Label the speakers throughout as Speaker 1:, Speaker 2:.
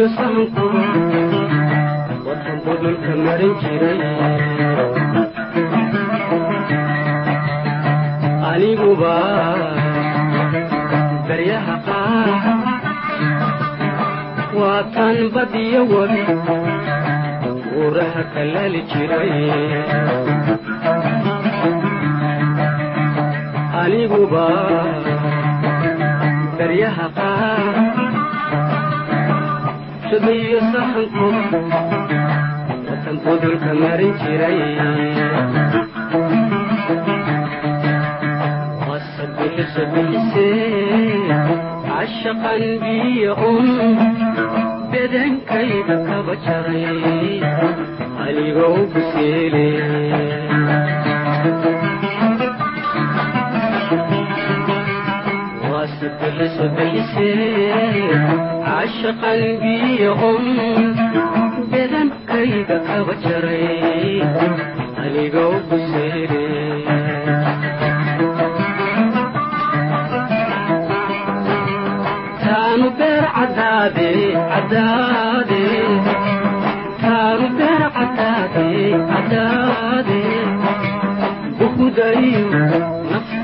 Speaker 1: iyo sahanku waxaan badanka marin jiray aniguba daryaha qaar waa tan badiyo wabi guuraha kalali jiray aniguba daryaha qaar sameeyo saxanku marin jiray wasabixisa bixisee cashaqan bedankayda kaba jaray aligou buseele casha qalbiyoon bedankayga kaba jaray anigoo buseetaanu beer cadaade bukudayo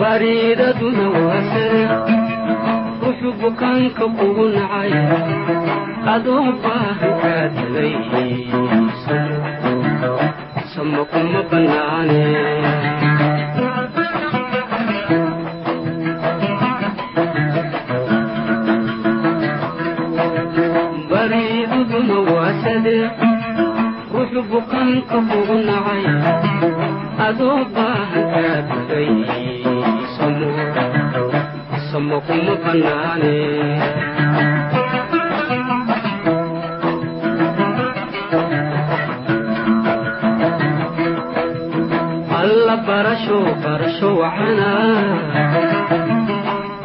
Speaker 1: bariidaduna waasare wuxuu bukaanka ugu nacay adoo baahan kaa tagay sama kuma bannaane. ruuxu buqaanka kugu nacay adoo baahan kaa buray samo kuma bannaane alla barasho barasho wacanaa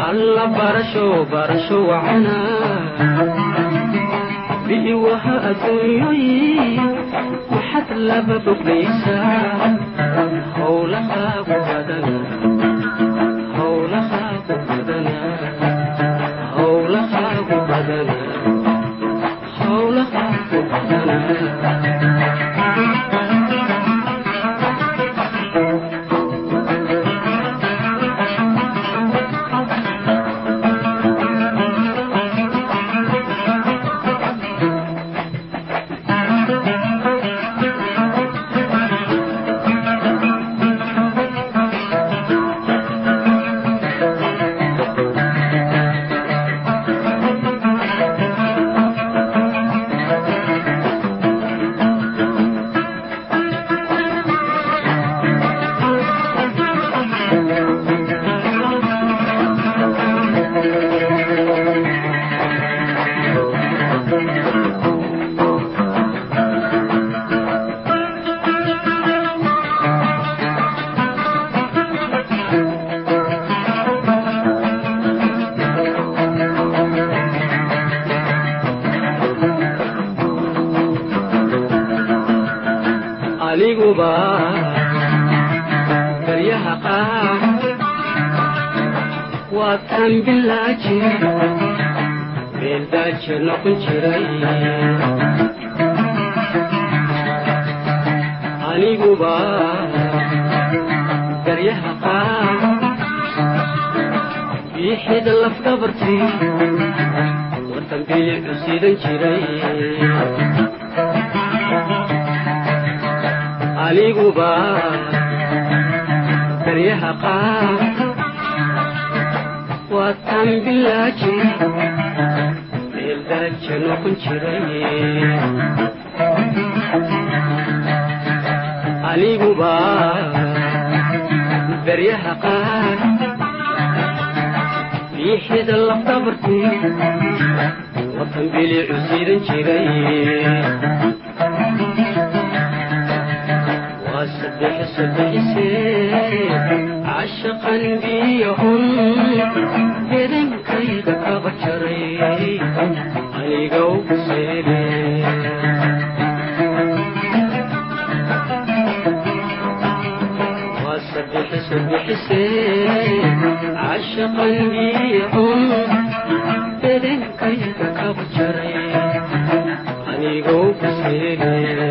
Speaker 1: alla barasho barasho wacanaa laba boglaysaa howlahaagu badana howlahaagu badana howlahaagu badana anbilaaji noqon jiraye aniguba baryaha qaar biixida lafdabarku watan biliicu siidan jiray waa sadexi sadexisee qalbiyahun hedankayda kaba jaray anigow seebxise casha qalbiyahun hedankayda kaba jaray anigow seele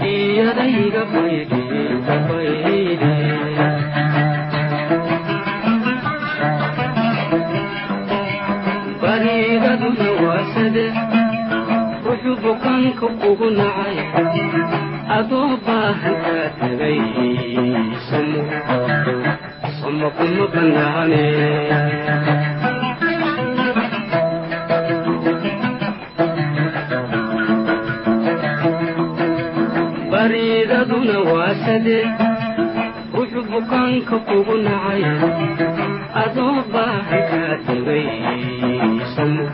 Speaker 1: diyadayga baydhiikabayde bariiraduna waa sade wuxuu bukanka ugu nacay adoo baahankaa tagay somo kuma bannaane bariidaduna waa sade ruxu bukaanka ugu nacay adoo baahan kaa tagay samo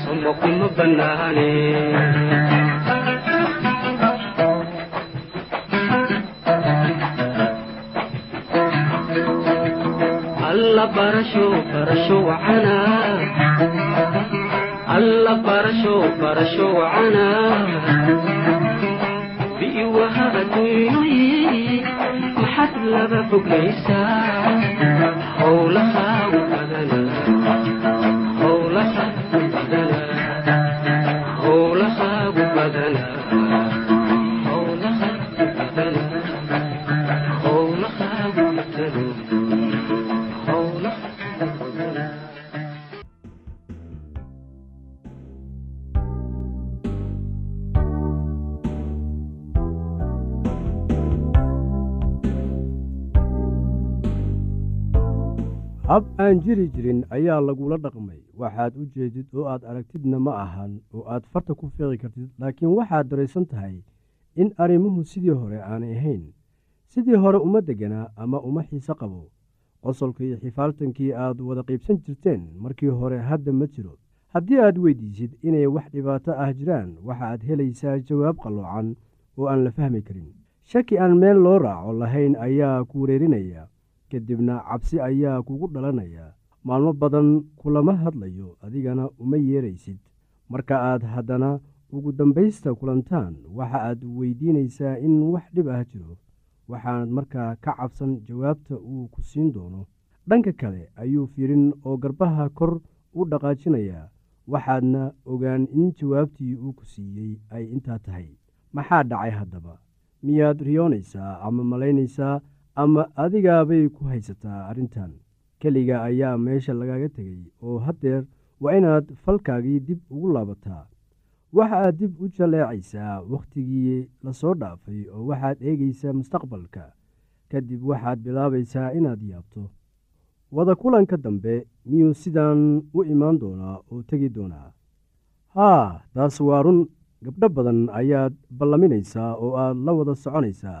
Speaker 1: samo kuma bannaane alla barasho barasho wacana alla barasho barasho wacana adduunyoyi maxaad laba foglaysaa howlahaagu
Speaker 2: aan jiri jirin ayaa lagula dhaqmay. Waxaad u jeedid oo aad aragtidna ma ahan oo aad farta ku fiiqi kartid laakiin waxaad daraysan tahay in arrimuhu sidii hore aanay ahayn. Sidii hore uma degganaa ama uma xiise qabo. Qosolka iyo xifaaltankii aad wada qaybsan jirteen markii hore hadda ma jiro. Haddii aad weydiisid inay wax dhibaato ah jiraan waxaad helaysaa jawaab qalloocan oo aan la fahmi karin. Shaki aan meel loo raaco lahayn ayaa ku wareerinaya kadibna cabsi ayaa kugu dhalanaya. Maalmo badan kulama hadlayo adigana uma yeeraysid. Marka aad haddana ugu dambaysta kulantaan waxa aad weydiinaysaa in wax dhib ah jiro. Waxaanad markaa ka cabsan jawaabta uu ku siin doono. Dhanka kale ayuu fiirin oo garbaha kor u dhaqaajinayaa. Waxaadna ogaan in jawaabtii uu ku siiyey ay intaa tahay. Maxaa dhacay haddaba? Miyaad riyoonaysaa ama malaynaysaa ama adigaabay ku haysataa arrintan. Keliga ayaa meesha lagaga tegay oo haddeer waa inaad falkaagii dib ugu laabataa. Waxa aad dib u jaleecaysaa wakhtigii la soo dhaafay oo waxaad eegaysaa mustaqbalka. Kadib waxaad bilaabaysaa inaad yaabto. Wada kulanka dambe miyuu sidaan u imaan doonaa oo tegi doonaa? Haa taas waa run. Gabdho badan ayaad ballaminaysaa oo aad la wada soconaysaa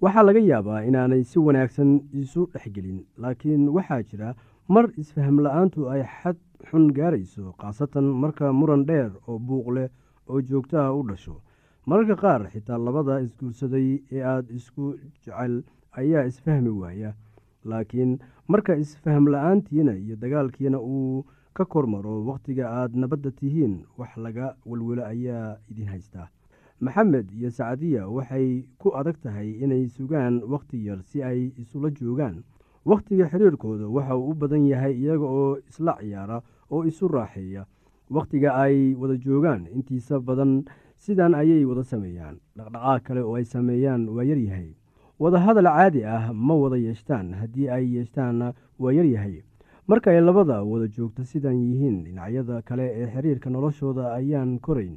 Speaker 2: waxaa laga yaabaa inaanay si wanaagsan isu dhexgelin laakiin waxaa jira mar isfaham la'aantu ay xad xun gaarayso khaasatan marka muran dheer oo buuq leh oo joogtaha u dhasho. Mararka qaar xitaa labada isguursaday ee aada isku jecel ayaa isfahmi waaya laakiin marka isfaham la'aantiina iyo dagaalkiina uu ka kormaro wakhtiga aad nabadda tihiin wax laga welwelo ayaa idin haystaa maxamed iyo sacdiya waxay ku adag tahay inay sugaan wakhti yar si ay isula joogaan. Wakhtiga xiriirkooda waxa uu u badan yahay iyaga oo isla ciyaara oo isu raaxeeya. Wakhtiga ay wada joogaan intiisa badan sidan ayay wada sameeyaan. Dhaqdhaqaaq kale oo ay sameeyaan waa yaryahay wadahadal caadi ah ma wada yeeshtaan haddii ay yeeshtaanna waa yaryahay marka ay labada wada joogto sidan yihiin dhinacyada kale ee xiriirka noloshooda ayaan korayn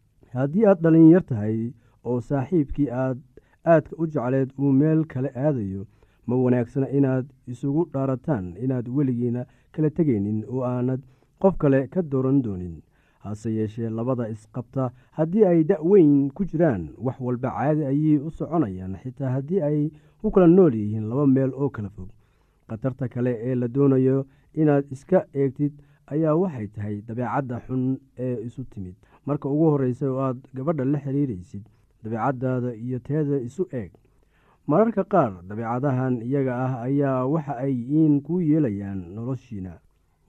Speaker 2: haddii aad dhalinyar tahay oo saaxiibkii aad aadka u jecleed uu meel kale aadayo ma wanaagsana inaad isugu dhaarataan inaad weligiina kala tegaynin oo aanad qof kale ka dooran doonin. Hase yeeshee labada isqabta haddii ay da-weyn ku jiraan wax walba caadi ayay u soconayaan xitaa haddii ay u kala nool yihiin laba meel oo kala fog. Khatarta kale ee la doonayo inaad iska eegtid ayaa waxay tahay dabeecadda xun ee isu timid marka ugu horreysa oo aad gabadha la xiriiraysid dabeecaddaada iyo teeda isu eeg. Mararka qaar dabeecadahan iyaga ah ayaa waxa ay iin kuu yeelayaan noloshiina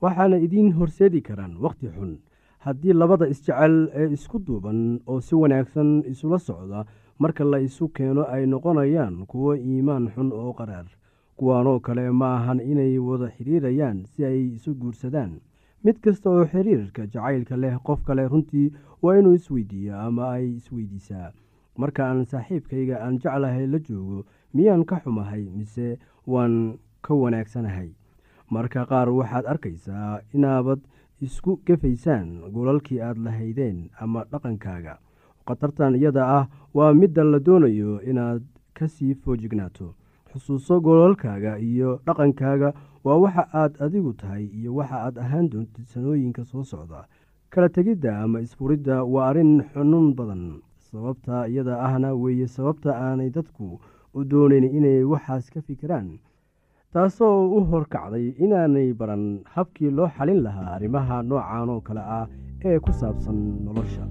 Speaker 2: waxaana idiin horseedi karaan wakhti xun. Haddii labada isjecel ee isku duuban oo si wanaagsan isula socda marka la isu keeno ay noqonayaan kuwo iimaan xun oo qaraar kuwaanoo kale ma ahan inay wada xidhiirayaan si ay isu guursadaan mid kasta oo xiriirka jacaylka leh qof kale runtii waa inuu isweydiiyaa ama ay isweydiisaa marka aan saaxiibkayga aan jeclahay la joogo miyaan ka xumahay mise waan ka wanaagsanahay? Marka qaar waxaad arkaysaa inaabad isku gefaysaan golalkii aad lahaydeen ama dhaqankaaga. Khatartan iyada ah waa midda la doonayo inaad ka sii foojignaato xusuuso golalkaaga iyo dhaqankaaga waa waxa aad adigu tahay iyo waxa aad ahaan doontid sanooyinka soo socda. Kala tegidda ama isfuridda waa arrin xanuun badan sababta iyada ahna weeye sababta aanay dadku u doonayn inay waxaas ka fikiraan taasoo u horkacday inaanay baran habkii loo xalin lahaa arrimaha noocan oo kale ah ee ku saabsan nolosha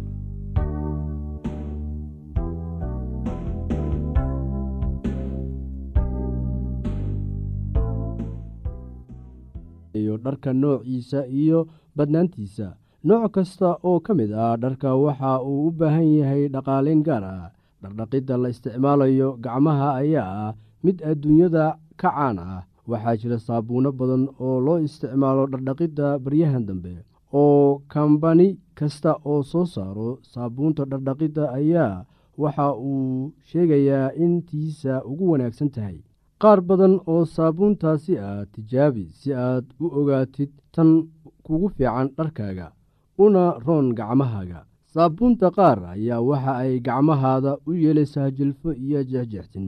Speaker 2: iyo dharka noociisa iyo badnaantiisa. Nooc kasta oo ka mid ah dharka waxa uu u baahan yahay dhaqaaleyn gaar ah. Dhardhaqidda la isticmaalayo gacmaha ayaa ah mid adduunyada ka caan ah. Waxaa jira saabuuno badan oo loo isticmaalo dhardhaqidda baryahan dambe. Oo kambani kasta oo soo saaro saabuunta dhardhaqidda ayaa waxa uu sheegayaa in tiisa ugu wanaagsan tahay qaar badan oo saabuuntaasi ah tijaabi si aad u ogaatid tan kugu fiican dharkaaga una roon gacmahaaga. Saabuunta qaar ayaa waxa ay gacmahaada u yeelaysaa jilfo iyo jeexjeextin.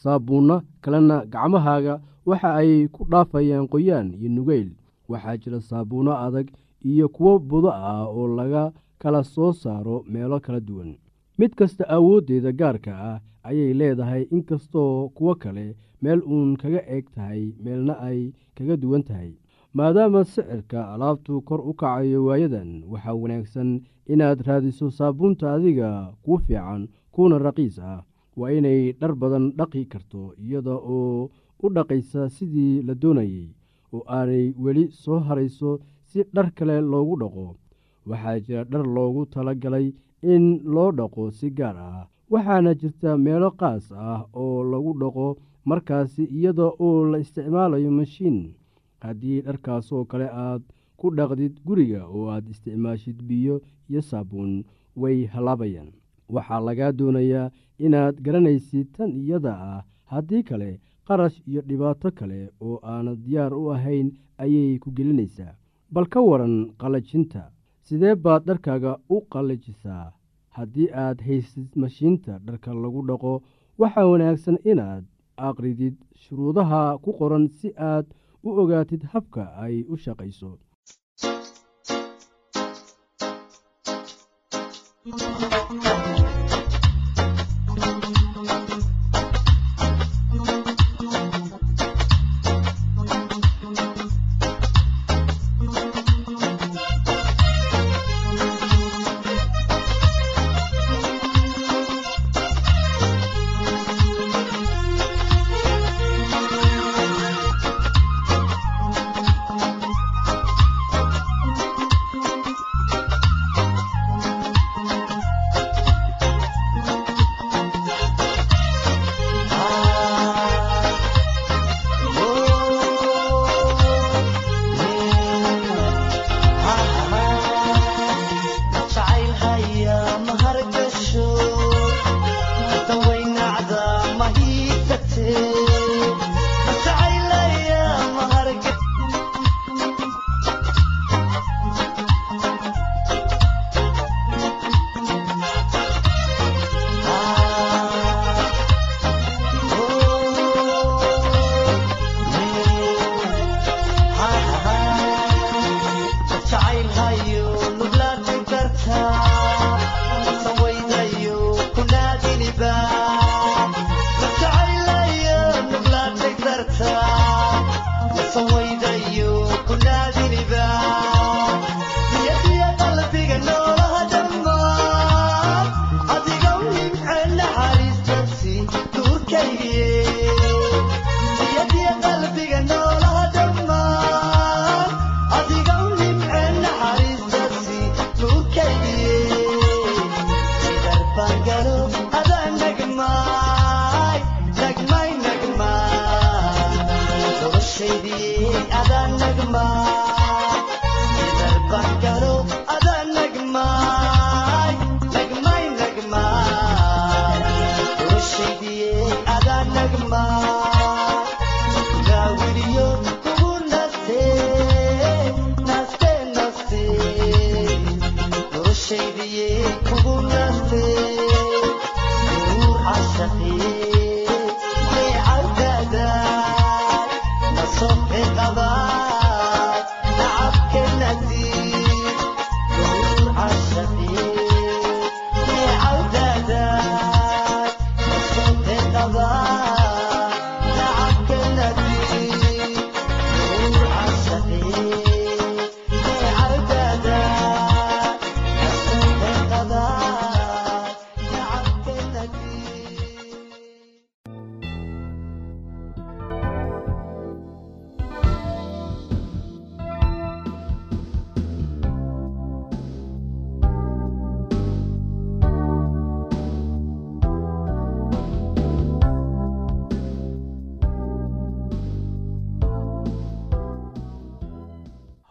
Speaker 2: Saabuunno kalena gacmahaaga waxa ay ku dhaafayaan qoyaan iyo nugeyl. Waxaa jira saabuunno adag iyo kuwo budo ah oo laga kala soo saaro meelo kala duwan mid kasta awooddeeda gaarka ah ayay leedahay inkastoo kuwo kale meel uun kaga eeg tahay meelna ay kaga duwan tahay. Maadaama sicirka alaabtu kor u kacayo waayadan waxaa wanaagsan inaad raadiso saabuunta adiga kuu fiican kuuna raqiis ah. Waa inay dhar badan dhaqi karto iyada oo u dhaqaysa sidii la doonayey oo aanay weli soo harayso si dhar kale loogu dhaqo. Waxaa jira dhar loogu tala galay in loo dhaqo si gaar ah waxaana jirta meelo qaas ah oo lagu dhaqo markaasi iyada oo la isticmaalayo mashiin. Haddii dharkaasoo kale aad ku dhaqdid guriga oo aad isticmaashid biyo iyo saabuun way hallaabayaan waxaa lagaa doonayaa inaad garanaysid tan iyada ah haddii kale qarash iyo dhibaato kale oo aanad diyaar u ahayn ayay ku gelinaysaa. Bal ka waran qallajinta sidee baad dharkaaga u qallajisaa haddii aad haysid mashiinta dharka lagu dhaqo waxaa wanaagsan inaad aqridid shuruudaha ku qoran si aad u ogaatid habka ay u shaqayso.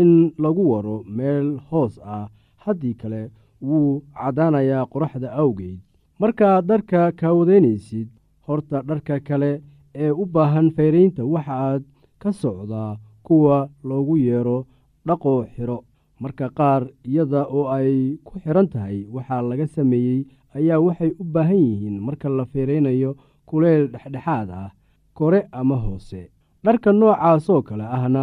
Speaker 2: in lagu waro meel hoos ah haddii kale wuu caddaanayaa qoraxda awgeed. Markaad dharka kaawadaynaysid horta dharka kale ee u baahan fayraynta waxaaad ka socdaa kuwa loogu yeero dhaqoo xiro. Marka qaar iyada oo ay ku xiran tahay waxaa laga sameeyey ayaa waxay u baahan yihiin marka la feeraynayo kuleyl dhexdhexaad ah kore ama hoose. Dharka noocaasoo kale ahna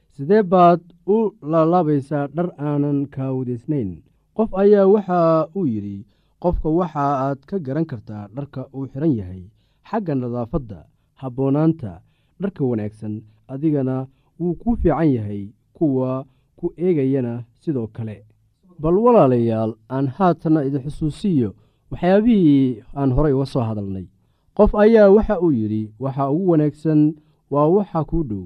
Speaker 2: sidee baad u laalaabaysaa dhar aanan kaawadaysnayn? Qof ayaa waxa uu yidhi qofka waxa aad ka garan kartaa dharka uu xidhan yahay xagga nadaafadda habboonaanta dharka wanaagsan adigana wuu kuu fiican yahay kuwa ku eegayana sidoo kale. Bal walaalayaal aan haatanna idin xusuusiyo waxyaabihii aan horay uga soo hadalnay. Qof ayaa waxa uu yidhi waxa ugu wanaagsan waa waxa kuu dhow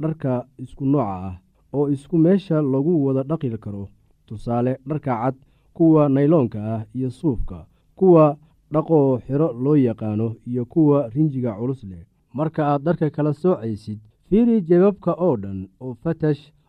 Speaker 2: dharka isku nooca ah oo isku meesha lagu wada dhaqi karo. Tusaale dharka cad kuwa nayloonka ah iyo suufka kuwa dhaqoo xiro loo yaqaano iyo kuwa rinjiga culus leh. Marka aad dharka kala soocaysid fiiri jebabka oo dhan oo fatash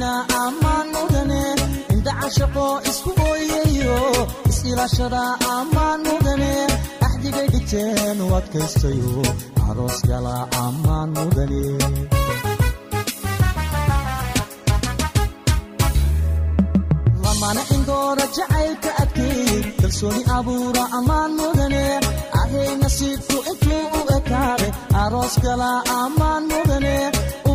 Speaker 3: amina ammaan mudane indhaca shaqo isku ooyayo is-ilaashada ammaan mudane axdigay dhigteen u adkaystayo aroos gala ammaan mudane lamana indoora jacaylka adkeey kalsooni abuura ammaan mudane ahay nasiibku intuu u ekaade aroos gala ammaan mudane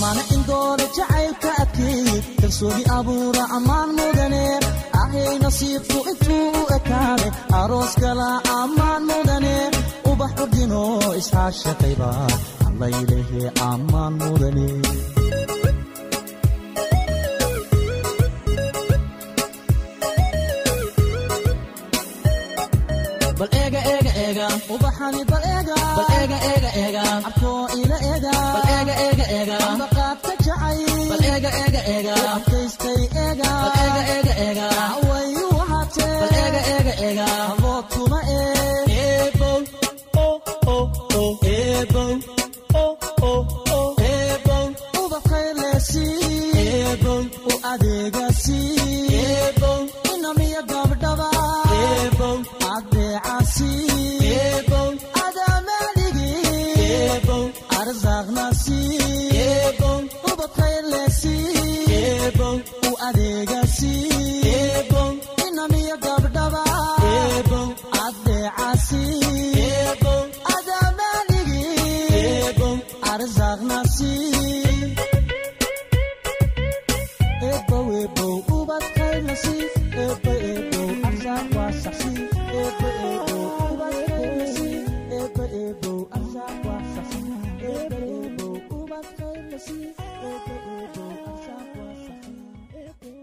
Speaker 3: lamana indoora jacaylka adkeey kalsooni abuura ammaan mudane. Ahay nasiibku intuu u ekaade aroos gala ammaan mudane. Ubax urdino isxaashaqayba allaylehe ammaan mudane ubaxani bal eega bal eega eega eega abkoo ila eega bal eega eega eega ambaqaadka